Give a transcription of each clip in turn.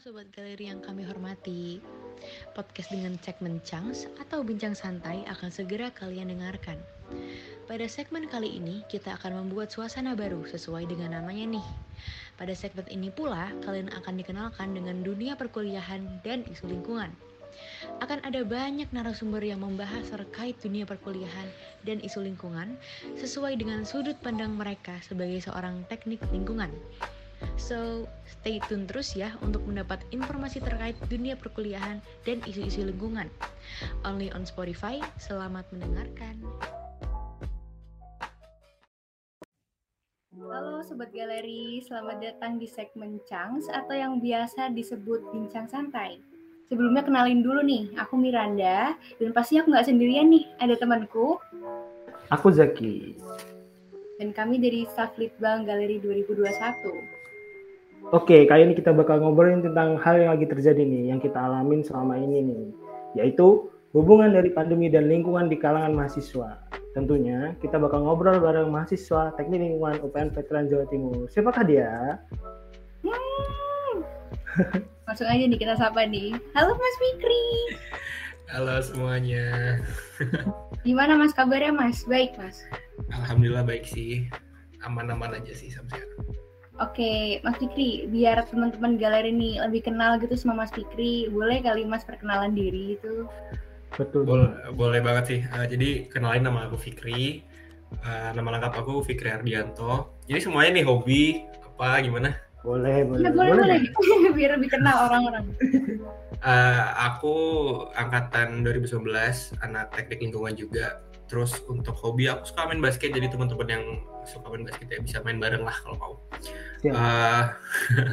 Sobat Galeri yang kami hormati. Podcast dengan segmen Chunks atau Bincang Santai akan segera kalian dengarkan. Pada segmen kali ini kita akan membuat suasana baru sesuai dengan namanya nih. Pada segmen ini pula kalian akan dikenalkan dengan dunia perkuliahan dan isu lingkungan. Akan ada banyak narasumber yang membahas terkait dunia perkuliahan dan isu lingkungan sesuai dengan sudut pandang mereka sebagai seorang teknik lingkungan. So, stay tune terus ya untuk mendapat informasi terkait dunia perkuliahan dan isu-isu lingkungan. Only on Spotify. Selamat mendengarkan. Halo Sobat Galeri, selamat datang di segmen Changs atau yang biasa disebut Bincang Santai. Sebelumnya kenalin dulu nih, aku Miranda dan pasti aku nggak sendirian nih, ada temanku. Aku Zaki. Dan kami dari Staff Litbang Galeri 2021. Oke, kali ini kita bakal ngobrolin tentang hal yang lagi terjadi nih, yang kita alamin selama ini nih, yaitu hubungan dari pandemi dan lingkungan di kalangan mahasiswa. Tentunya kita bakal ngobrol bareng mahasiswa Teknik Lingkungan UPN Veteran Jawa Timur. Siapakah dia? Hmm. Langsung aja nih kita sapa nih. Halo Mas Fikri. Halo semuanya. Gimana Mas kabarnya Mas? Baik Mas. Alhamdulillah baik sih. Aman-aman aja sih sampai sekarang. Oke, Mas Fikri, biar teman-teman galeri ini lebih kenal gitu sama Mas Fikri, boleh kali Mas perkenalan diri itu? Betul. Boleh, boleh banget sih. Uh, jadi kenalin nama aku Fikri. Uh, nama lengkap aku Fikri Ardianto. Jadi semuanya nih hobi apa gimana? Boleh, boleh. Ya, boleh, boleh. boleh. biar lebih kenal orang-orang. Uh, aku angkatan 2019, anak teknik lingkungan juga. Terus untuk hobi aku suka main basket, jadi teman-teman yang suka main basket ya bisa main bareng lah kalau mau. Uh,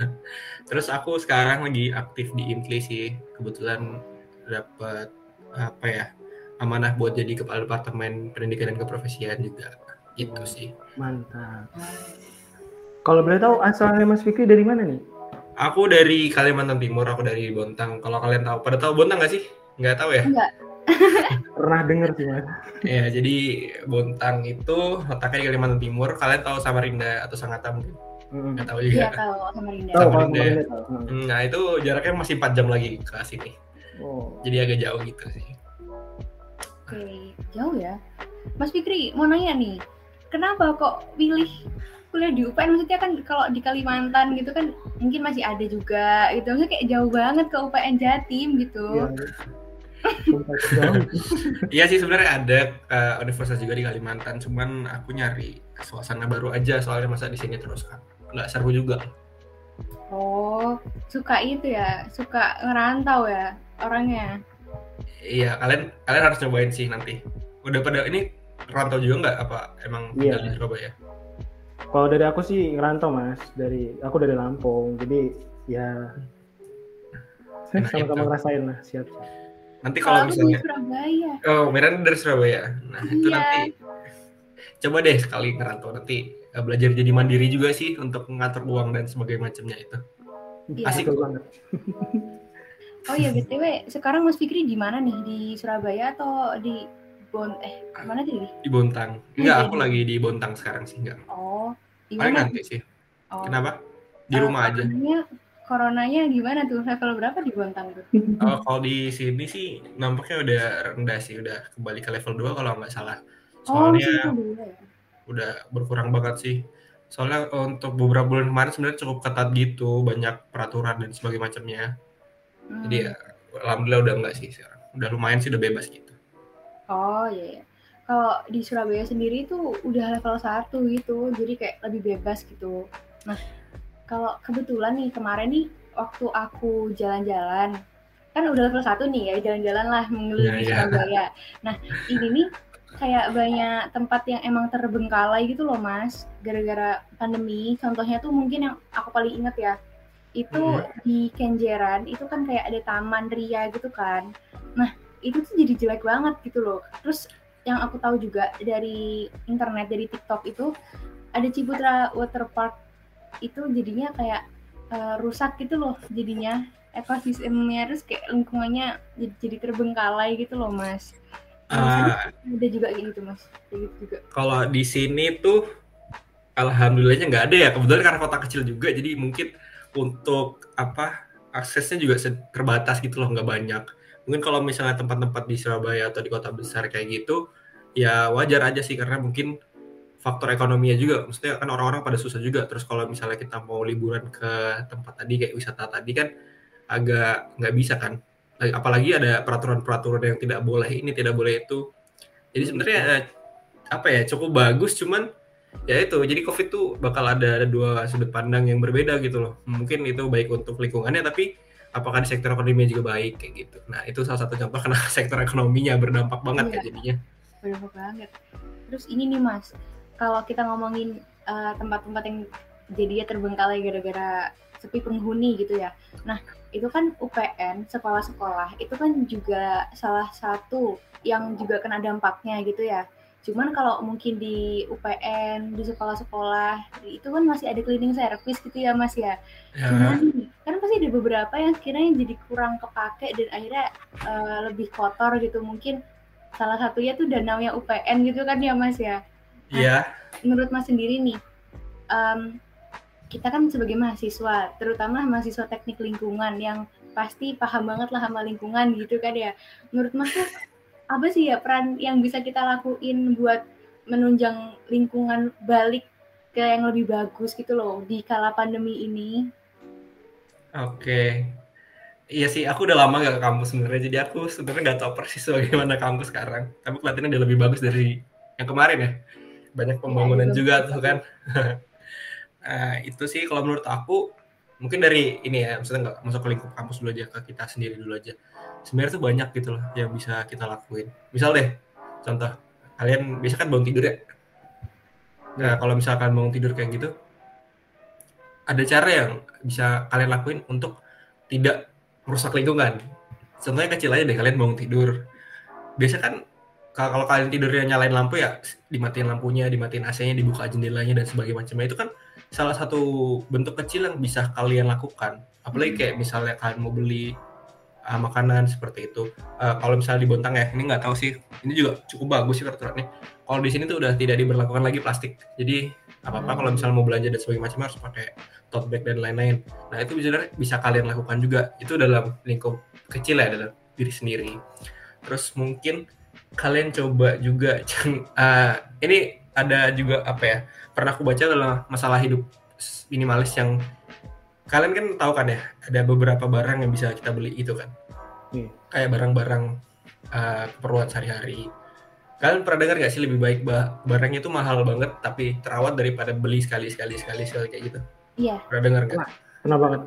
terus aku sekarang lagi aktif di Imkli sih, kebetulan dapat apa ya amanah buat jadi kepala departemen pendidikan dan keprofesian juga, gitu sih. Mantap. Kalau boleh tahu asalnya Mas Fikri dari mana nih? Aku dari Kalimantan Timur, aku dari Bontang. Kalau kalian tahu, pada tahu Bontang nggak sih? Nggak tahu ya? Enggak. Pernah denger sih mas. Ya, jadi Bontang itu letaknya di Kalimantan Timur. Kalian tahu Samarinda atau Sangatta mungkin? Nggak tahu juga. Iya tahu Samarinda. Tahu, Samarinda. Mm. Nah, itu jaraknya masih 4 jam lagi ke sini. Oh. Jadi agak jauh gitu sih. Oke, jauh ya. Mas Fikri, mau nanya nih, kenapa kok pilih kuliah di UPN? Maksudnya kan kalau di Kalimantan gitu kan mungkin masih ada juga gitu. Maksudnya kayak jauh banget ke UPN Jatim gitu. Iya. Jauh. Iya sih sebenarnya ada uh, universitas juga di Kalimantan, cuman aku nyari suasana baru aja soalnya masa di sini terus kan. Nggak seru juga. Oh, suka itu ya, suka ngerantau ya orangnya. Iya, kalian kalian harus cobain sih nanti. Udah pada ini rantau juga nggak apa emang tinggal Iya. di Surabaya? Kalau dari aku sih ngerantau mas, dari aku dari Lampung, jadi ya sama-sama itu. ngerasain lah siap. Nanti Kalau misalnya Surabaya. Oh, Miranda dari Surabaya. Nah, itu Iya. nanti coba deh sekali ngerantau nanti belajar jadi mandiri juga sih untuk mengatur uang dan sebagainya macamnya itu. Iya. Asik. Banget. Oh iya btw, sekarang Mas Fikri di mana nih? Di Surabaya atau di Bon? Eh, mana tadi? Di Bontang. Enggak, aku lagi di Bontang sekarang sih enggak. Oh, di Paling nanti sih. Oh. Kenapa? Di Eh, rumah aja. Coronanya, coronanya gimana tuh? Level berapa di Bontang tuh? Oh, kalau di sini sih nampaknya udah rendah sih, udah kembali ke level 2 kalau nggak salah. Oh, Soalnya dulu ya. Udah berkurang banget sih. Soalnya untuk beberapa bulan kemarin sebenarnya cukup ketat gitu, banyak peraturan dan sebagainya macamnya. Hmm. Jadi ya alhamdulillah udah enggak sih sekarang. Udah lumayan sih udah bebas gitu. Oh iya. iya. Kalau di Surabaya sendiri tuh udah level 1 gitu, jadi kayak lebih bebas gitu. Nah, kalau kebetulan nih kemarin nih waktu aku jalan-jalan, kan udah level 1 nih ya, jalan-jalan lah mengelilingi Iya, iya. Surabaya. Nah, ini nih kayak banyak tempat yang emang terbengkalai gitu loh mas, gara-gara pandemi. Contohnya tuh mungkin yang aku paling inget ya, itu Mhm. di Kenjeran, itu kan kayak ada taman ria gitu kan. Nah, itu tuh jadi jelek banget gitu loh. Terus yang aku tahu juga dari internet dari TikTok itu ada Ciputra Water Park itu jadinya kayak eh, rusak gitu loh jadinya ekosistemnya terus kayak lingkungannya jadi, jadi terbengkalai gitu loh mas. Ah, ada juga gitu mas, kayak gitu juga. kalau di sini tuh alhamdulillahnya nggak ada ya. Kebetulan karena kota kecil juga, jadi mungkin untuk apa aksesnya juga terbatas gitu loh, nggak banyak. Mungkin kalau misalnya tempat-tempat di Surabaya atau di kota besar kayak gitu, ya wajar aja sih karena mungkin faktor ekonominya juga. Maksudnya kan orang-orang pada susah juga. Terus kalau misalnya kita mau liburan ke tempat tadi kayak wisata tadi kan agak nggak bisa kan. Apalagi ada peraturan-peraturan yang tidak boleh ini, tidak boleh itu. Jadi sebenarnya eh, apa ya cukup bagus, cuman ya itu jadi covid tuh bakal ada, ada dua sudut pandang yang berbeda gitu loh. Mungkin itu baik untuk lingkungannya tapi apakah di sektor ekonominya juga baik kayak gitu. Nah itu salah satu contoh karena sektor ekonominya berdampak banget iya, ya jadinya. Berdampak banget. Terus ini nih mas kalau kita ngomongin tempat eh, tempat-tempat yang jadinya terbengkalai gara-gara sepi penghuni gitu ya. Nah itu kan UPN sekolah-sekolah itu kan juga salah satu yang juga kena dampaknya gitu ya Cuman kalau mungkin di UPN, di sekolah-sekolah, itu kan masih ada cleaning service gitu ya Mas ya. ya. Cuman kan pasti ada beberapa yang sekiranya jadi kurang kepake dan akhirnya uh, lebih kotor gitu. Mungkin salah satunya tuh danaunya UPN gitu kan ya Mas ya. Nah, iya. Menurut Mas sendiri nih, um, kita kan sebagai mahasiswa, terutama mahasiswa teknik lingkungan yang pasti paham banget lah sama lingkungan gitu kan ya. Menurut Mas tuh apa sih ya peran yang bisa kita lakuin buat menunjang lingkungan balik ke yang lebih bagus gitu loh di kala pandemi ini? Oke, iya sih aku udah lama gak ke kampus sebenarnya, jadi aku sebenarnya nggak tahu persis bagaimana kampus sekarang. Tapi kelihatannya udah lebih bagus dari yang kemarin ya. Banyak pembangunan ya, juga tuh kan. nah, itu sih kalau menurut aku mungkin dari ini ya, maksudnya nggak masuk ke lingkup kampus dulu aja ke kita sendiri dulu aja sebenarnya tuh banyak gitu loh yang bisa kita lakuin. Misal deh, contoh, kalian bisa kan bangun tidur ya? Nah, kalau misalkan bangun tidur kayak gitu, ada cara yang bisa kalian lakuin untuk tidak merusak lingkungan. Contohnya kecil aja deh, kalian bangun tidur. Biasa kan kalau kalian tidurnya nyalain lampu ya dimatiin lampunya, dimatiin AC-nya, dibuka jendelanya dan sebagainya itu kan salah satu bentuk kecil yang bisa kalian lakukan. Apalagi kayak misalnya kalian mau beli uh, makanan seperti itu. Uh, kalau misalnya di Bontang ya, ini nggak tahu sih. Ini juga cukup bagus sih peraturannya. Kalau di sini tuh udah tidak diberlakukan lagi plastik. Jadi apa apa kalau misalnya mau belanja dan sebagainya macam harus pakai tote bag dan lain-lain. Nah itu bisa bisa kalian lakukan juga. Itu dalam lingkup kecil ya dalam diri sendiri. Terus mungkin kalian coba juga uh, ini ada juga apa ya pernah aku baca adalah masalah hidup minimalis yang kalian kan tahu kan ya ada beberapa barang yang bisa kita beli itu kan. Hmm. kayak barang-barang uh, keperluan sehari-hari. Kalian pernah dengar gak sih lebih baik bah barangnya itu mahal banget tapi terawat daripada beli sekali sekali sekali sekali kayak gitu? Iya. Pernah dengar gak? pernah banget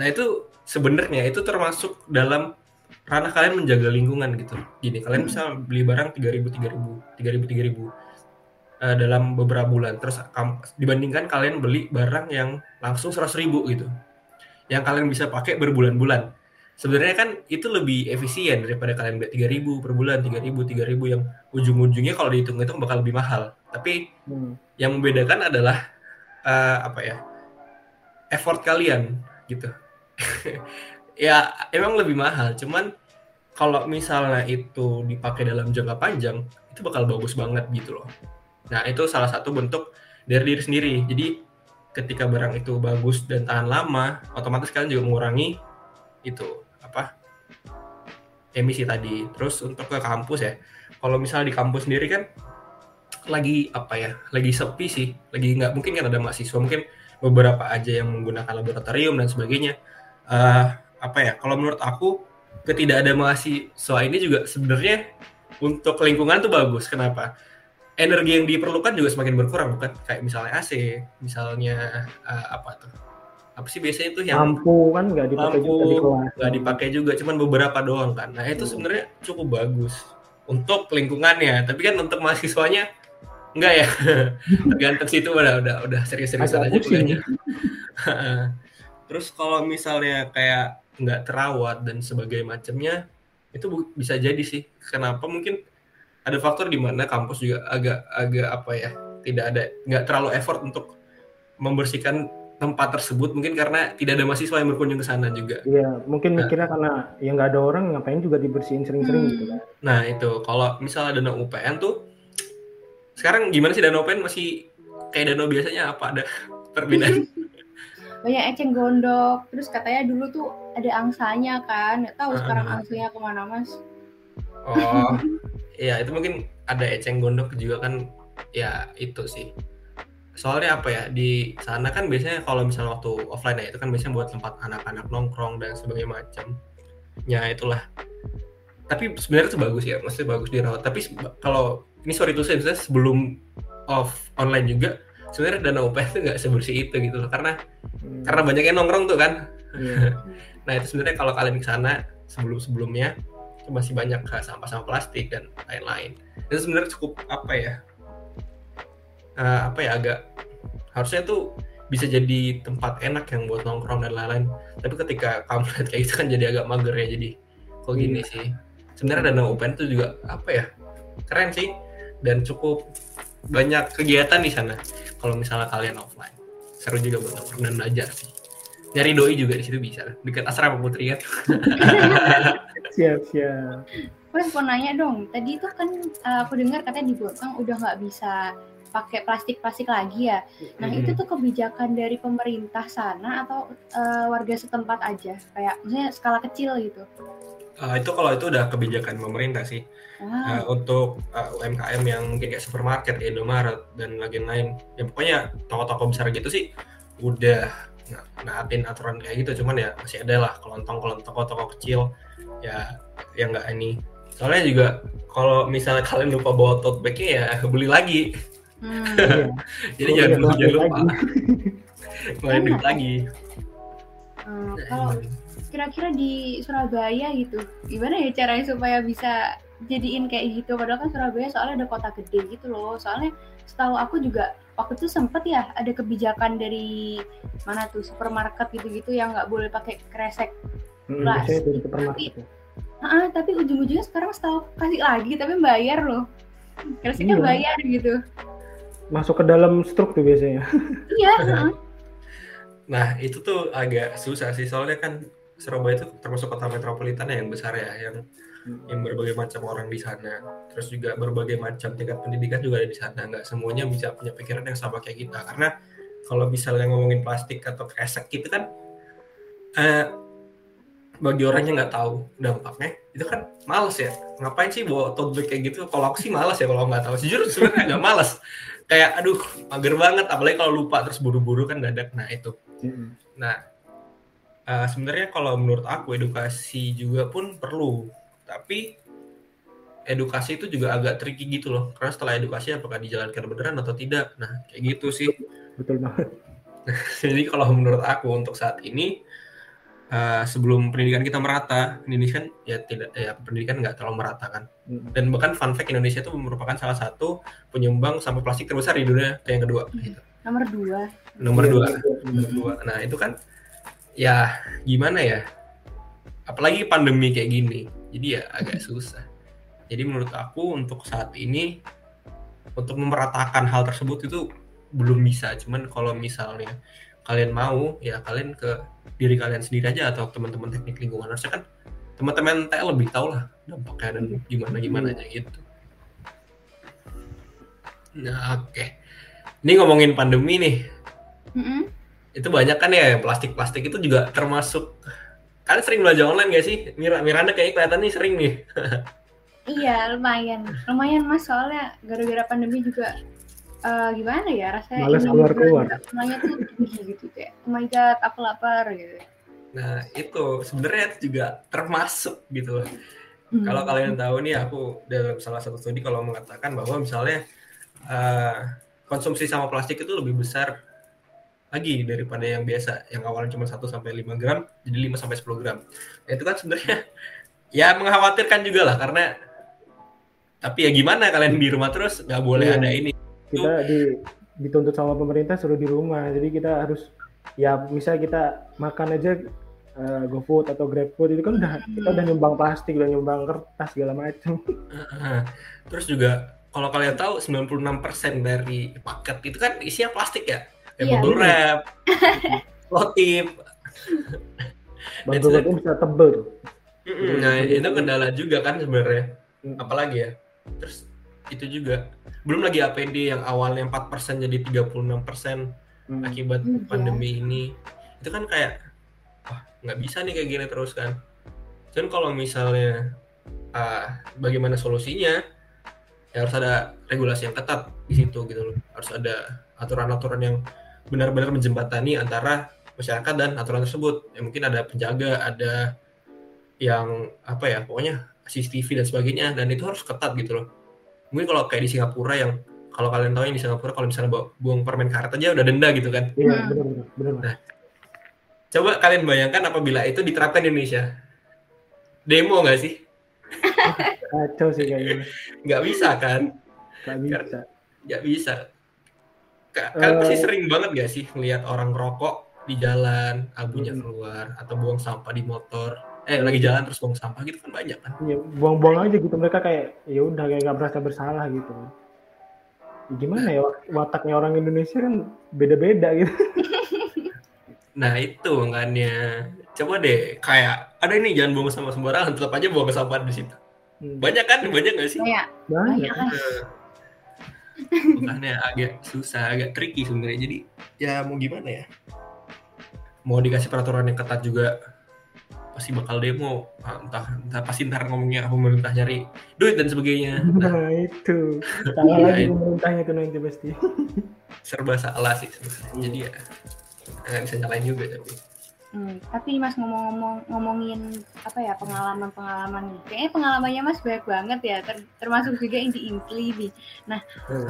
nah itu sebenarnya itu termasuk dalam ranah kalian menjaga lingkungan gitu. Gini kalian hmm. bisa beli barang tiga ribu tiga ribu tiga ribu tiga ribu uh, dalam beberapa bulan. Terus dibandingkan kalian beli barang yang langsung seratus ribu gitu, yang kalian bisa pakai berbulan-bulan. Sebenarnya kan itu lebih efisien daripada kalian beli tiga ribu per bulan, tiga ribu, tiga ribu yang ujung-ujungnya kalau dihitung itu bakal lebih mahal. Tapi hmm. yang membedakan adalah uh, apa ya effort kalian gitu. ya emang lebih mahal, cuman kalau misalnya itu dipakai dalam jangka panjang itu bakal bagus banget gitu loh. Nah, itu salah satu bentuk dari diri sendiri. Jadi ketika barang itu bagus dan tahan lama, otomatis kalian juga mengurangi itu apa? emisi tadi. Terus untuk ke kampus ya. Kalau misalnya di kampus sendiri kan lagi apa ya? Lagi sepi sih. Lagi nggak mungkin kan ada mahasiswa, mungkin beberapa aja yang menggunakan laboratorium dan sebagainya. Uh, apa ya? Kalau menurut aku ketidak ada mahasiswa ini juga sebenarnya untuk lingkungan tuh bagus. Kenapa? Energi yang diperlukan juga semakin berkurang bukan? Kayak misalnya AC misalnya uh, apa tuh? Apa sih biasanya itu yang lampu kan nggak dipakai lampu, juga nggak dipakai juga cuman beberapa doang kan. Nah itu hmm. sebenarnya cukup bagus untuk lingkungannya tapi kan untuk mahasiswanya enggak ya? Tergantung situ udah udah udah serius-serius aja kuliahnya. Terus kalau misalnya kayak nggak terawat dan sebagainya macamnya itu bisa jadi sih. Kenapa? Mungkin ada faktor di mana kampus juga agak agak apa ya tidak ada nggak terlalu effort untuk membersihkan tempat tersebut mungkin karena tidak ada mahasiswa yang berkunjung ke sana juga. Iya, mungkin nah, mikirnya karena yang nggak ada orang ngapain juga dibersihin sering-sering hmm. gitu kan. Nah itu kalau misalnya dana UPN tuh sekarang gimana sih dana UPN masih kayak dana biasanya apa ada perbedaan? banyak eceng gondok terus katanya dulu tuh ada angsanya kan nggak tahu sekarang Ah. angsanya ke mana mas Oh, iya itu mungkin ada eceng gondok juga kan ya itu sih. Soalnya apa ya di sana kan biasanya kalau misalnya waktu offline ya itu kan biasanya buat tempat anak-anak nongkrong dan sebagainya macam. Ya itulah. Tapi sebenarnya itu bagus ya, maksudnya bagus dirawat. Tapi kalau ini sorry tuh saya sebelum off online juga sebenarnya dana UPS itu nggak sebersih itu gitu loh karena Hmm. karena banyak yang nongkrong tuh kan. Iya. Nah itu sebenarnya kalau kalian ke sana sebelum sebelumnya masih banyak kayak sampah-sampah plastik dan lain-lain. Itu sebenarnya cukup apa ya? eh, apa ya agak harusnya tuh bisa jadi tempat enak yang buat nongkrong dan lain-lain. Tapi ketika kamu lihat kayak gitu kan jadi agak mager ya jadi kok gini sih. Sebenarnya dana open itu juga apa ya? Keren sih dan cukup banyak kegiatan di sana. Kalau misalnya kalian offline, seru juga buat nongkrong dan belajar sih. Nyari doi juga di situ bisa, dekat asrama putri kan. Siap, siap. Mas mau nanya dong, tadi itu kan uh, aku dengar katanya di Botang udah nggak bisa pakai plastik-plastik lagi ya. Nah Mhm. itu tuh kebijakan dari pemerintah sana atau uh, warga setempat aja? Kayak misalnya skala kecil gitu. Eh, itu kalau itu udah kebijakan pemerintah sih. Wah, Eh, untuk eh, UMKM yang mungkin kayak supermarket, Indomaret dan lain-lain. Ya pokoknya toko-toko besar gitu sih udah naatin aturan kayak gitu. Cuman ya masih ada lah kelontong kalau toko-toko kecil ya yang nggak ini. Soalnya juga kalau misalnya kalian lupa bawa tote bag-nya ya beli lagi. hmm. Iya. Jadi Oh, jangan iya, jangan lupa. lagi. Duit Enak. lagi. Hmm, kalau kira-kira di Surabaya gitu, gimana ya caranya supaya bisa jadiin kayak gitu? Padahal kan Surabaya soalnya ada kota gede gitu loh. Soalnya setahu aku juga waktu itu sempet ya ada kebijakan dari mana tuh supermarket gitu-gitu yang nggak boleh pakai kresek. Hmm, di supermarket ya. Ah, tapi ujung-ujungnya sekarang setahu kasih lagi tapi bayar loh. Kreseknya Iya. bayar gitu. Masuk ke dalam struk tuh biasanya. Iya. heeh. Nah, itu tuh agak susah sih soalnya kan Surabaya itu termasuk kota metropolitan ya yang besar ya, yang yang berbagai macam orang di sana. Terus juga berbagai macam tingkat pendidikan juga ada di sana. Nggak semuanya bisa punya pikiran yang sama kayak kita. Karena kalau misalnya ngomongin plastik atau kresek gitu kan, eh, bagi orang yang nggak tahu dampaknya, itu kan males ya. Ngapain sih bawa tote bag kayak gitu? Kalau aku sih males ya kalau nggak tahu. Jujur sebenarnya agak males. Kayak aduh mager banget. Apalagi kalau lupa terus buru-buru kan dadak. Nah itu. Hmm. Nah, eh, sebenarnya kalau menurut aku edukasi juga pun perlu, tapi edukasi itu juga agak tricky gitu loh. Karena setelah edukasi apakah dijalankan beneran atau tidak. Nah, kayak gitu sih. Betul banget. Jadi kalau menurut aku untuk saat ini eh, sebelum pendidikan kita merata, Indonesia kan ya tidak ya pendidikan nggak terlalu merata kan. Hmm. Dan bahkan fun fact Indonesia itu merupakan salah satu penyumbang sampah plastik terbesar di dunia kayak yang kedua. Gitu. Nomor dua. Nomor Iya, dua iya. nomor dua. Nah itu kan ya gimana ya? Apalagi pandemi kayak gini, jadi ya agak susah. Jadi menurut aku untuk saat ini untuk memeratakan hal tersebut itu belum bisa. Cuman kalau misalnya kalian mau, ya kalian ke diri kalian sendiri aja atau teman-teman teknik lingkungan harusnya kan teman-teman TL lebih tahu lah dampaknya dan gimana gimana aja gitu. Nah oke, ini ngomongin pandemi nih Mm-mm. itu banyak kan ya plastik-plastik itu juga termasuk kalian sering belanja online gak sih? Mira Miranda kayaknya kelihatan nih sering nih. Iya, lumayan. Lumayan Mas soalnya gara-gara pandemi juga eh, gimana ya rasanya Males ingin keluar-keluar. belanja semuanya tuh tinggi gitu kayak oh my god aku lapar gitu. Nah itu sebenarnya itu juga termasuk gitu loh. Hmm. Kalau kalian tahu nih aku dalam salah satu studi kalau mengatakan bahwa misalnya eh, konsumsi sama plastik itu lebih besar lagi daripada yang biasa yang awalnya cuma 1 sampai 5 gram jadi 5 sampai 10 gram. Nah, itu kan sebenarnya ya mengkhawatirkan juga lah karena tapi ya gimana kalian di rumah terus nggak boleh Iya. ada ini Kita di dituntut sama pemerintah suruh di rumah. Jadi kita harus ya misalnya kita makan aja eh, GoFood atau GrabFood itu kan udah kita udah nyumbang plastik, udah nyumbang kertas segala macam. Terus juga kalau kalian tahu 96% dari paket itu kan isinya plastik ya. Kayak Iya. bubble wrap, lotip. Bang itu bisa tebel tuh. Nah, itu kendala juga kan sebenarnya. Hmm. Apalagi ya. Terus itu juga belum lagi APD yang awalnya 4% jadi 36% Hmm. akibat Iya. pandemi ini. itu kan kayak wah nggak bisa nih kayak gini terus kan dan kalau misalnya uh, bagaimana solusinya ya harus ada regulasi yang ketat di situ gitu loh harus ada aturan-aturan yang benar-benar menjembatani antara masyarakat dan aturan tersebut ya mungkin ada penjaga ada yang apa ya pokoknya CCTV dan sebagainya dan itu harus ketat gitu loh mungkin kalau kayak di Singapura yang kalau kalian tahu yang di Singapura kalau misalnya buang permen karet aja udah denda gitu kan Iya, Hmm. benar benar benar. Nah, coba kalian bayangkan apabila itu diterapkan di Indonesia demo nggak sih Kacau sih kayaknya. nggak bisa kan Gak bisa. nggak bisa Ka- kalian pasti Eh. sering banget gak sih melihat orang rokok di jalan abunya Hmm. keluar atau buang sampah di motor? Eh lagi jalan terus buang sampah gitu kan banyak kan? Iya, buang-buang aja gitu. Mereka kayak ya udah kayak nggak merasa bersalah gitu. Ya, gimana ya wat- wataknya orang Indonesia kan beda-beda gitu. nah itu makanya. Coba deh kayak ada ini jangan buang sampah sembarangan tetap aja buang sampah di situ. Hmm, banyak kan? Banyak gak sih? Kayak banyak. banyak makanya agak susah agak tricky sebenarnya. Jadi ya mau gimana ya? mau dikasih peraturan yang ketat juga pasti bakal demo. Ah, entah entah pasti ntar ngomongnya pemerintah nyari duit dan sebagainya. Nah, Nah itu salah lagi Iya. pemerintahnya itu nanti pasti. serba salah sih sebenarnya. Jadi ya nggak bisa nyalain juga tapi Hmm, tapi Mas ngomong-ngomong ngomongin apa ya pengalaman-pengalaman nih. Kayaknya pengalamannya Mas banyak banget ya, ter- termasuk juga yang di Inkli nih.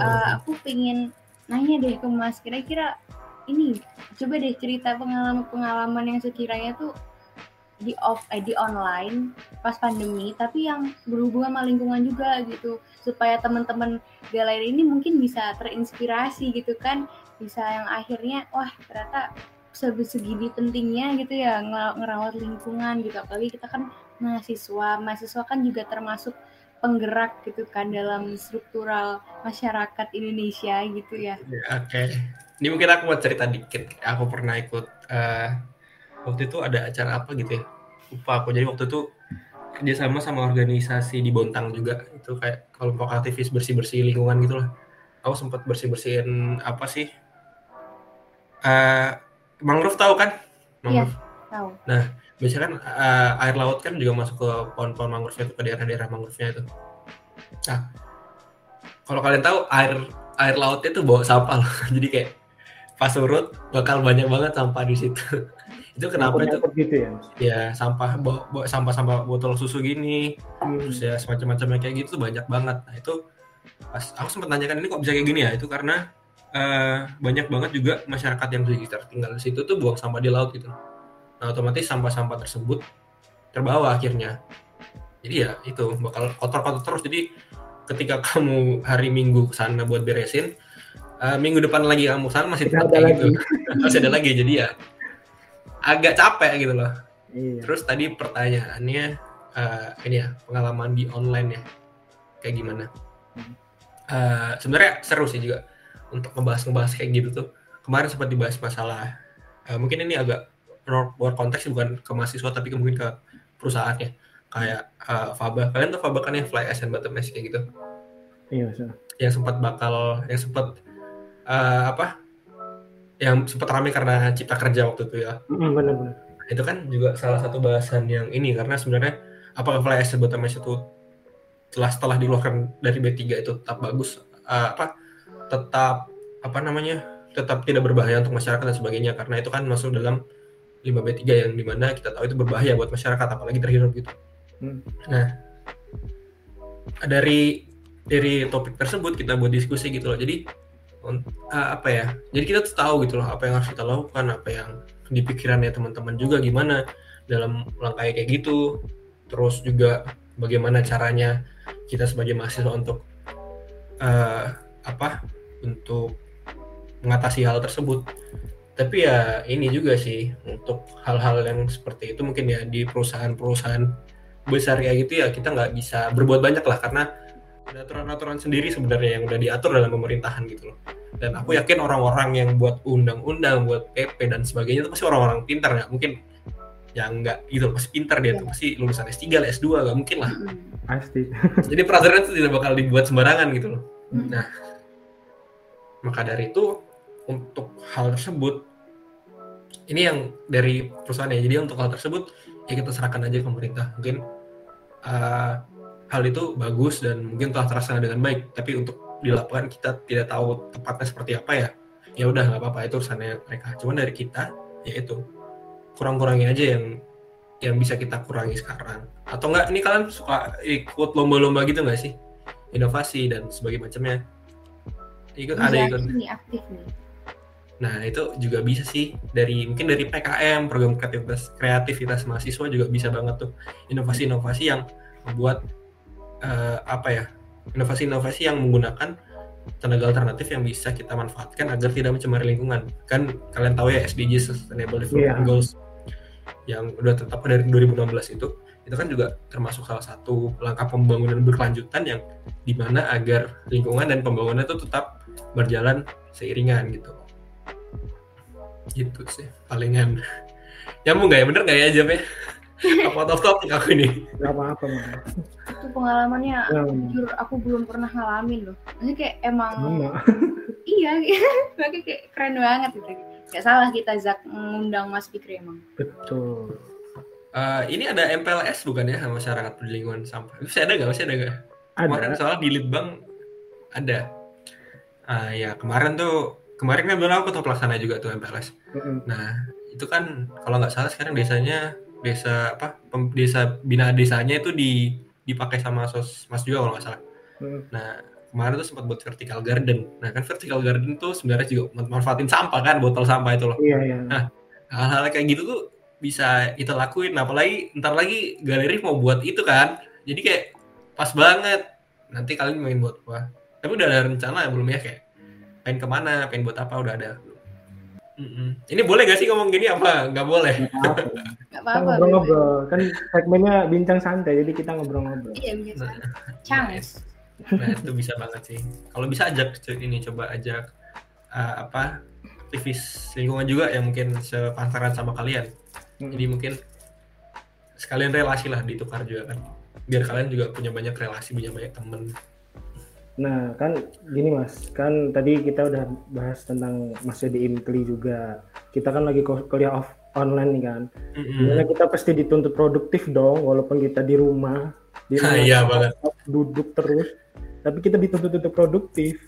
Eh, aku pengen nanya deh ke Mas, kira-kira ini coba deh cerita pengalaman-pengalaman yang sekiranya tuh di off eh, di online pas pandemi, tapi yang berhubungan sama lingkungan juga gitu, supaya teman-teman galeri ini mungkin bisa terinspirasi gitu kan, bisa yang akhirnya wah ternyata se- segini pentingnya gitu ya ngerawat lingkungan gitu. Apalagi kita kan mahasiswa mahasiswa kan juga termasuk penggerak gitu kan dalam struktural masyarakat Indonesia gitu ya. Ya, oke. Ini mungkin aku mau cerita dikit. Aku pernah ikut eh, waktu itu ada acara apa gitu ya? Lupa aku. Jadi waktu itu kerjasama sama organisasi di Bontang juga. Itu kayak kelompok aktivis bersih bersih lingkungan gitu lah aku sempat bersih bersihin apa sih Eh mangrove tahu kan mangrove tahu biasanya kan eh, air laut kan juga masuk ke pohon-pohon mangrove itu ke daerah-daerah mangrove-nya itu. Nah, kalau kalian tahu air air lautnya itu bawa sampah loh. Jadi kayak pas surut bakal banyak banget sampah di situ. itu kenapa itu? Gitu ya. Ya sampah bawa, bawa sampah-sampah botol susu gini, Hmm. terus ya semacam-macamnya kayak gitu banyak banget. Nah itu pas aku sempat nanyakan ini kok bisa kayak gini ya? Itu karena eh, banyak banget juga masyarakat yang di sekitar tinggal di situ tuh buang sampah di laut gitu. Nah otomatis sampah-sampah tersebut terbawa akhirnya. Jadi ya itu bakal kotor-kotor terus. Jadi ketika kamu hari Minggu ke sana buat beresin, eh, minggu depan lagi kamu sana masih tetap ada kayak lagi. gitu. masih ada lagi. Jadi ya agak capek gitu loh. Iya. Terus tadi pertanyaannya eh, ini ya pengalaman di online ya kayak gimana? Eh, Sebenarnya seru sih juga untuk ngebahas-ngebahas kayak gitu tuh. Kemarin sempat dibahas masalah eh, mungkin ini agak luar konteks bukan ke mahasiswa tapi ke- mungkin ke perusahaannya kayak eh, Faba. Kalian tuh Faba kan yang fly as and bottom S kayak gitu Iya, so. yang sempat bakal yang sempat eh, apa yang sempat ramai karena cipta kerja waktu itu ya Mm, benar-benar. itu kan juga salah satu bahasan yang ini karena sebenarnya apakah Fly as a Bottom Mesh itu setelah setelah dikeluarkan dari B3 itu tetap bagus eh, apa tetap apa namanya tetap tidak berbahaya untuk masyarakat dan sebagainya karena itu kan masuk dalam 5B3 yang di mana kita tahu itu berbahaya buat masyarakat apalagi terhirup gitu. Hmm. Nah dari dari topik tersebut kita buat diskusi gitu loh jadi eh, apa ya jadi kita tahu gitu loh apa yang harus kita lakukan apa yang di pikirannya teman-teman juga gimana dalam langkah kayak gitu terus juga bagaimana caranya kita sebagai mahasiswa untuk eh, apa untuk mengatasi hal tersebut. Tapi ya ini juga sih untuk hal-hal yang seperti itu mungkin ya di perusahaan-perusahaan besar kayak gitu ya kita nggak bisa berbuat banyak lah karena ada aturan-aturan sendiri sebenarnya yang udah diatur dalam pemerintahan gitu loh. Dan aku yakin orang-orang yang buat undang-undang buat PP dan sebagainya itu pasti orang-orang pintar nggak mungkin yang nggak gitu pasti pintar dia tuh pasti lulusan S3 lah S2 nggak mungkin lah. Pasti. jadi peraturan itu tidak bakal dibuat sembarangan gitu loh. Nah maka dari itu untuk hal tersebut ini yang dari perusahaan ya. Jadi untuk hal tersebut ya kita serahkan aja ke pemerintah. Mungkin uh, hal itu bagus dan mungkin telah terlaksana dengan baik. Tapi untuk di lapangan kita tidak tahu tepatnya seperti apa ya. Ya udah nggak apa-apa. Itu urusannya mereka. Cuman dari kita ya itu kurang-kurangi aja yang yang bisa kita kurangi sekarang. Atau enggak ini kalian suka ikut lomba-lomba gitu nggak sih? Inovasi dan sebagainya macamnya ikut ada Bisa ikut ini aktif nih. Nah, itu juga bisa sih dari mungkin dari PKM, program kreativitas kreativitas mahasiswa juga bisa banget tuh inovasi-inovasi yang membuat eh, apa ya? Inovasi-inovasi yang menggunakan tenaga alternatif yang bisa kita manfaatkan agar tidak mencemari lingkungan. Kan kalian tahu ya SDGs Sustainable Development Iya. Goals yang udah tetap dari 2016 itu itu kan juga termasuk salah satu langkah pembangunan berkelanjutan yang di mana agar lingkungan dan pembangunan itu tetap berjalan seiringan gitu gitu sih palingan nyambung nggak ya bener nggak ya jawabnya apa out of topic aku ini Gak apa-apa mah. Itu pengalamannya Ya, jujur aku belum pernah ngalamin loh. Maksudnya kayak emang sama. iya makanya kayak keren banget gitu. Gak salah kita Zak mengundang Mas Fikri emang. Betul. Eh, ini ada MPLS bukan ya masyarakat peduli lingkungan sampah masih ada nggak masih ada nggak kemarin soalnya di Litbang ada Ah, ya kemarin tuh kemarin kan bilang aku tuh pelaksana juga tuh MPLS Mm-mm. Nah, itu kan kalau nggak salah sekarang desanya desa apa pem- desa bina desanya itu di dipakai sama sos mas juga kalau nggak salah. Mm. Nah, kemarin tuh sempat buat vertical garden. Nah, kan vertical garden tuh sebenarnya juga man- manfaatin sampah kan, botol sampah itu loh. Iya, iya. Hal-hal kayak gitu tuh bisa kita lakuin. Apalagi ntar lagi galeri mau buat itu kan. Jadi kayak pas banget. Nanti kalian main buat apa? Tapi udah ada rencana belum ya kayak pengen ke mana, pengen buat apa udah ada. Mm-mm. Ini boleh gak sih ngomong gini apa nggak boleh? Nggak apa-apa. Ngobrol-ngobrol. Kan segmennya bincang santai, jadi kita ngobrol-ngobrol. Iya bisa. Nah, Chance. nah itu bisa banget sih. Kalau bisa ajak ini coba ajak uh, apa aktivis lingkungan juga yang mungkin sepantaran sama kalian. Mm. Jadi mungkin sekalian relasi lah ditukar juga kan. Biar kalian juga punya banyak relasi, punya banyak temen. Nah, kan gini Mas, kan tadi kita udah bahas tentang masih di Imkli juga. Kita kan lagi kul- kuliah off online nih kan. Di mana kita pasti dituntut produktif dong, walaupun kita di rumah, di rumah Iya banget. duduk terus, tapi kita dituntut untuk produktif.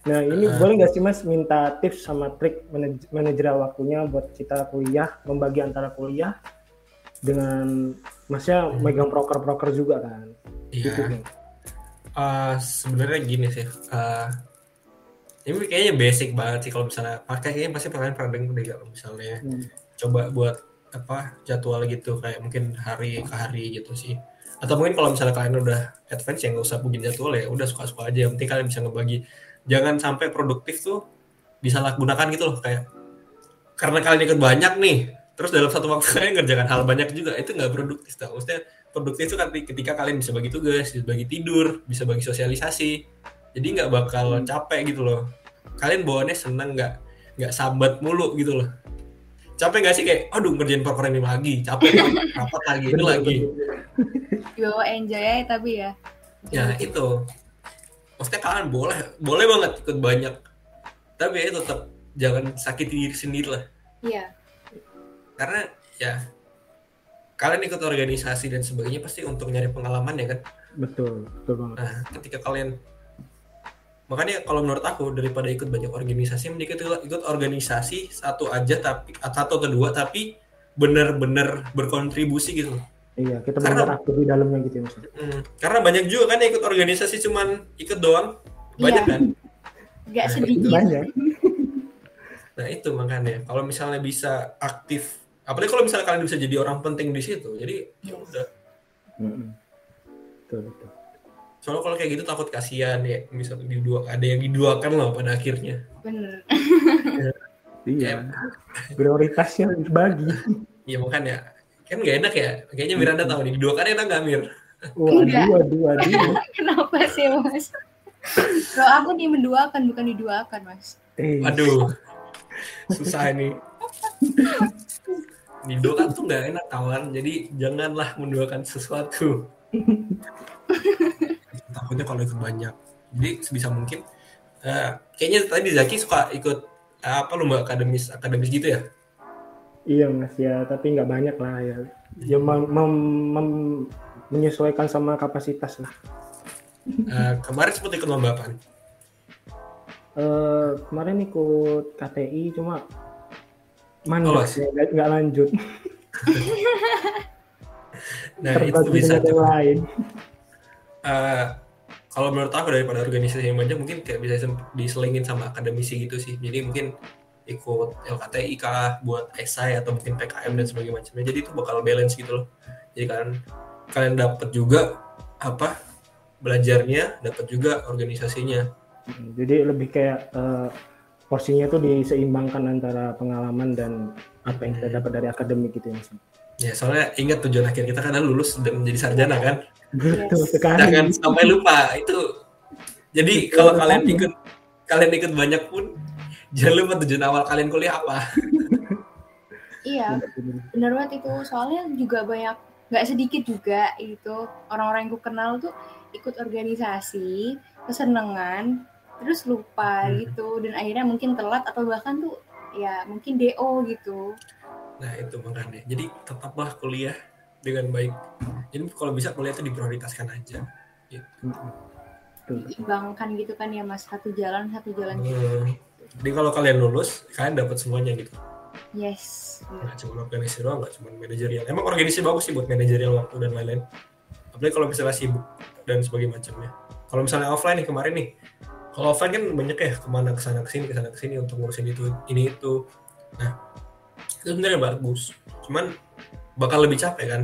Nah, ini Ah. boleh nggak sih Mas minta tips sama trik manaj manajerial waktunya buat kita kuliah, membagi antara kuliah dengan Masnya megang proker-proker juga kan? Iya. Gitu nih. Uh, sebenarnya gini sih. Uh, ini kayaknya basic banget sih kalau misalnya pakai kayaknya pasti kalian pernah dengar deh kalau misalnya Hmm. coba buat apa jadwal gitu kayak mungkin hari ke hari gitu sih atau mungkin kalau misalnya kalian udah advance ya nggak usah bikin jadwal ya udah suka-suka aja yang penting kalian bisa ngebagi jangan sampai produktif tuh disalahgunakan gitu loh kayak karena kalian ikut banyak nih. Terus dalam satu waktu kalian ngerjakan hal banyak juga itu nggak produktif tau. Maksudnya produktif itu kan ketika kalian bisa bagi tugas bisa bagi tidur bisa bagi sosialisasi. Jadi nggak bakal capek gitu loh. Kalian bawaannya seneng nggak nggak sambat mulu gitu loh. Capek nggak sih kayak aduh ngerjain proker ini lagi capek rapat, rapat lagi itu lagi. Dibawa enjoy tapi ya. ya itu maksudnya kalian boleh. Boleh banget ikut banyak. Tapi ya tetap jangan sakiti diri sendiri lah. Iya. karena ya kalian ikut organisasi dan sebagainya pasti untuk nyari pengalaman ya kan? Betul, betul banget. nah ketika kalian makanya kalau menurut aku daripada ikut banyak organisasi mending ikut, ikut organisasi satu aja tapi satu atau dua tapi bener-bener berkontribusi gitu Iya, kita Karena- benar aktif di dalamnya gitu ya Mas. Hmm, karena banyak juga kan yang ikut organisasi cuman ikut doang banyak Iya. kan Gak Nah, sedikit. Banyak. nah itu makanya kalau misalnya bisa aktif apalagi kalau misalnya kalian bisa jadi orang penting di situ jadi ya udah. Betul, betul. soalnya kalau kayak gitu takut kasihan ya misalnya didua ada yang diduakan loh pada akhirnya Bener. Iya. Prioritasnya dibagi. Iya makanya kan nggak enak ya? Kayaknya Miranda tahu nih. Diduakan enak nggak Mir? Wah, dua, dua, dua. Kenapa sih mas? Kalau aku nih menduakan bukan diduakan mas. Eh, aduh susah ini. Diduakan tuh nggak enak kawan. Jadi janganlah menduakan sesuatu. Takutnya kalau ikut banyak. Jadi sebisa mungkin eh, kayaknya tadi Zaki suka ikut eh, apa lomba akademis akademis gitu ya Iya mas ya, tapi nggak banyak lah ya. Ya mem- mem- mem- menyesuaikan sama kapasitas lah. Eh, kemarin sempat ikut lomba apaan? Eh kemarin ikut KTI cuma mandek Lolos. ya, nggak lanjut. Nah itu bisa tuh. lain. Eh, kalau menurut aku daripada organisasi yang banyak mungkin kayak bisa diselingin sama akademisi gitu sih. Jadi mungkin ikut LKTI kah buat esai atau mungkin PKM dan sebagainya macamnya. Jadi itu bakal balance gitu loh. Jadi kan kalian dapat juga apa belajarnya, dapat juga organisasinya. Jadi lebih kayak eh, porsinya tuh diseimbangkan antara pengalaman dan apa yang kita dapat dari akademik gitu ya mas. Ya soalnya ingat tujuan akhir kita kan adalah lulus dan menjadi sarjana kan. Betul sekali. Jangan sampai lupa itu. Jadi kalau kalian ikut kalian ikut banyak pun jangan lupa tujuan awal kalian kuliah apa. Iya, bener banget itu. Soalnya juga banyak, nggak sedikit juga itu orang-orang yang ku kenal tuh ikut organisasi, kesenangan, terus lupa Hmm. gitu. Dan akhirnya mungkin telat atau bahkan tuh ya mungkin DO gitu. Nah itu makanya. Jadi tetaplah kuliah dengan baik. Jadi kalau bisa kuliah itu diprioritaskan aja. Betul. Diimbangkan gitu kan ya mas, satu jalan, satu jalan. Hmm. Jadi kalau kalian lulus, kalian dapat semuanya gitu. Yes. Nggak cuma organisasi doang, nggak cuma manajerial. Emang organisasi bagus sih buat manajerial waktu dan lain-lain. Apalagi kalau misalnya sibuk dan sebagainya macamnya. Kalau misalnya offline nih kemarin nih, kalau offline kan banyak ya ke mana ke sana ke sini ke sana ke sini untuk ngurusin itu ini itu. Nah itu sebenarnya bagus. Cuman bakal lebih capek kan.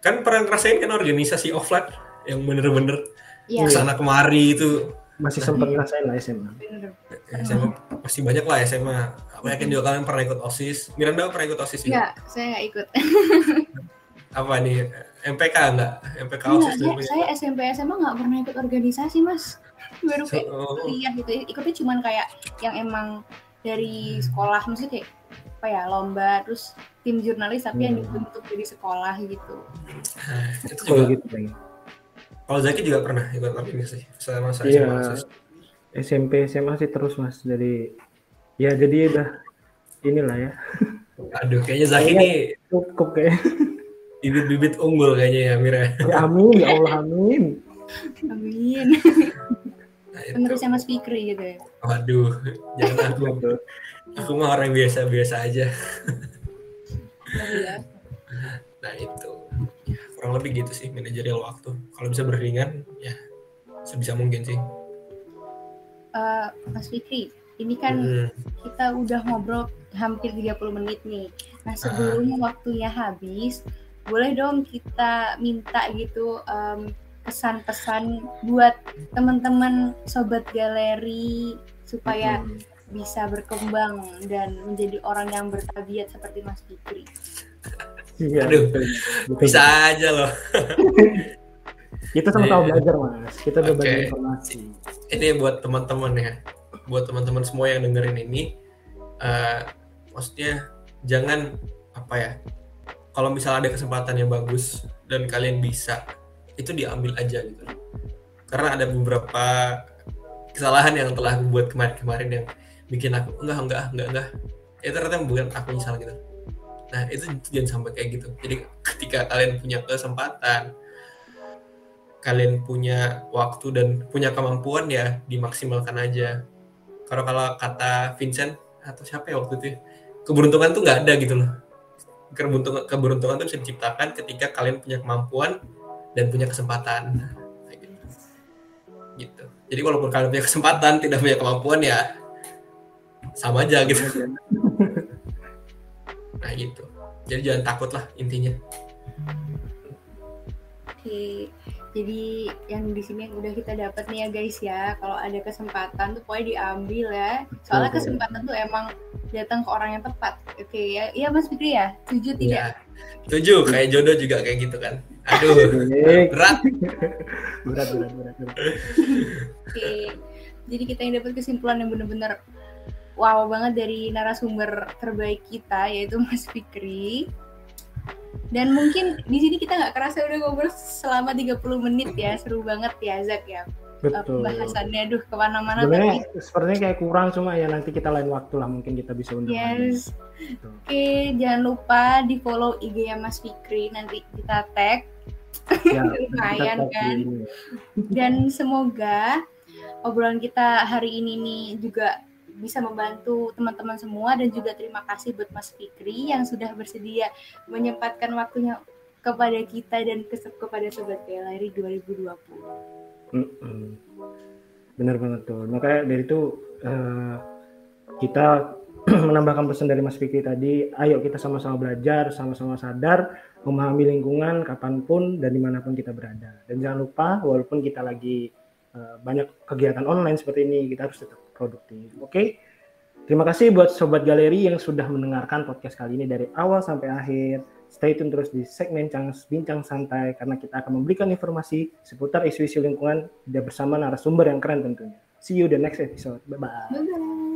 Kan pernah ngerasain kan organisasi offline yang bener-bener Iya, ke sana kemari itu Masih sempat ngerasain lah SMA. SMA pasti banyak lah SMA. Aku yakin juga kalian pernah ikut OSIS. Miranda pernah ikut OSIS juga? Enggak, saya nggak ikut. Apa nih? MPK enggak? MPK Enggak, OSIS saya, dulu. saya SMP SMA nggak pernah ikut organisasi mas. Baru kayak Oh, kuliah gitu ikutnya cuman kayak yang emang dari sekolah maksudnya kayak apa ya lomba terus tim jurnalis tapi yang Hmm. dibentuk dari sekolah gitu nah, itu juga. gitu. Kalau Zaki juga pernah ikut organisasi sama saya Iya. SMP SMA sih terus mas dari ya jadi udah inilah ya Aduh, kayaknya Zaki ini cukup kayak bibit-bibit unggul kayaknya ya Mira. ya amin ya Allah amin amin Nah, penerusnya mas Fikri gitu ya Waduh, jangan aku. Aku mah orang biasa-biasa aja. Iya. Nah itu Ya, kurang lebih gitu sih manajerial waktu. Kalau bisa beriringan ya sebisa mungkin sih. Eh, mas Fikri ini kan Hmm. kita udah ngobrol hampir 30 menit nih nah sebelum waktunya habis boleh dong kita minta gitu em, kesan-pesan buat teman-teman sobat galeri supaya Hmm. bisa berkembang dan menjadi orang yang bertabiat seperti Mas Fikri. Iya, Aduh, betul. Betul. Bisa aja loh. Kita sama-sama Iya. belajar mas. Kita berbagi Oke. informasi. ini buat teman-teman ya buat teman-teman semua yang dengerin ini eh, maksudnya jangan apa ya kalau misalnya ada kesempatan yang bagus dan kalian bisa itu diambil aja gitu karena ada beberapa kesalahan yang telah buat kemarin-kemarin yang bikin aku enggak enggak enggak enggak itu ternyata bukan aku nyesal gitu nah itu jangan sampai kayak gitu jadi ketika kalian punya kesempatan kalian punya waktu dan punya kemampuan ya dimaksimalkan aja. Kalau kalau kata Vincent atau siapa ya waktu itu, ya, keberuntungan tuh nggak ada gitu loh. Keberuntungan, keberuntungan tuh bisa diciptakan ketika kalian punya kemampuan dan punya kesempatan. Kayak gitu. Gitu. Jadi walaupun kalian punya kesempatan tidak punya kemampuan ya sama aja gitu. Nah gitu. Jadi jangan takut lah intinya. Oke, jadi yang di sini yang udah kita dapat nih ya guys ya, kalau ada kesempatan tuh pokoknya diambil ya. Soalnya kesempatan tuh emang datang ke orang yang tepat. Oke ya, iya Mas Fikri ya, setuju tidak? Ya. Setuju, kayak jodoh juga kayak gitu kan. Aduh, berat. Berat, berat, berat, berat. Oke, jadi kita yang dapat kesimpulan yang bener-bener wow banget dari narasumber terbaik kita yaitu Mas Fikri. Dan mungkin di sini kita nggak kerasa udah ngobrol selama 30 menit ya, seru banget ya Zak ya. Eh, Betul. Pembahasannya, aduh ke mana-mana tapi sepertinya kayak kurang cuma ya nanti kita lain waktu lah mungkin kita bisa undang. Yes. Oke, jangan lupa di follow IG-nya Mas Fikri nanti kita tag. Ya, Lumayan kan? ini. Dan semoga obrolan kita hari ini nih juga bisa membantu teman-teman semua dan juga terima kasih buat Mas Fikri yang sudah bersedia menyempatkan waktunya kepada kita dan ke- kepada Sobat Gallery 2020. Mm-mm. Bener banget tuh. Makanya dari itu eh, kita menambahkan pesan dari Mas Fikri tadi, ayo kita sama-sama belajar, sama-sama sadar, memahami lingkungan kapan pun dan di mana pun kita berada. Dan jangan lupa, walaupun kita lagi eh, banyak kegiatan online seperti ini, kita harus tetap produktif. Oke? Terima kasih buat Sobat Galeri yang sudah mendengarkan podcast kali ini dari awal sampai akhir. Stay tune terus di segmen Cangs Bincang Santai karena kita akan memberikan informasi seputar isu-isu lingkungan bersama narasumber yang keren tentunya. See you the next episode. Bye-bye.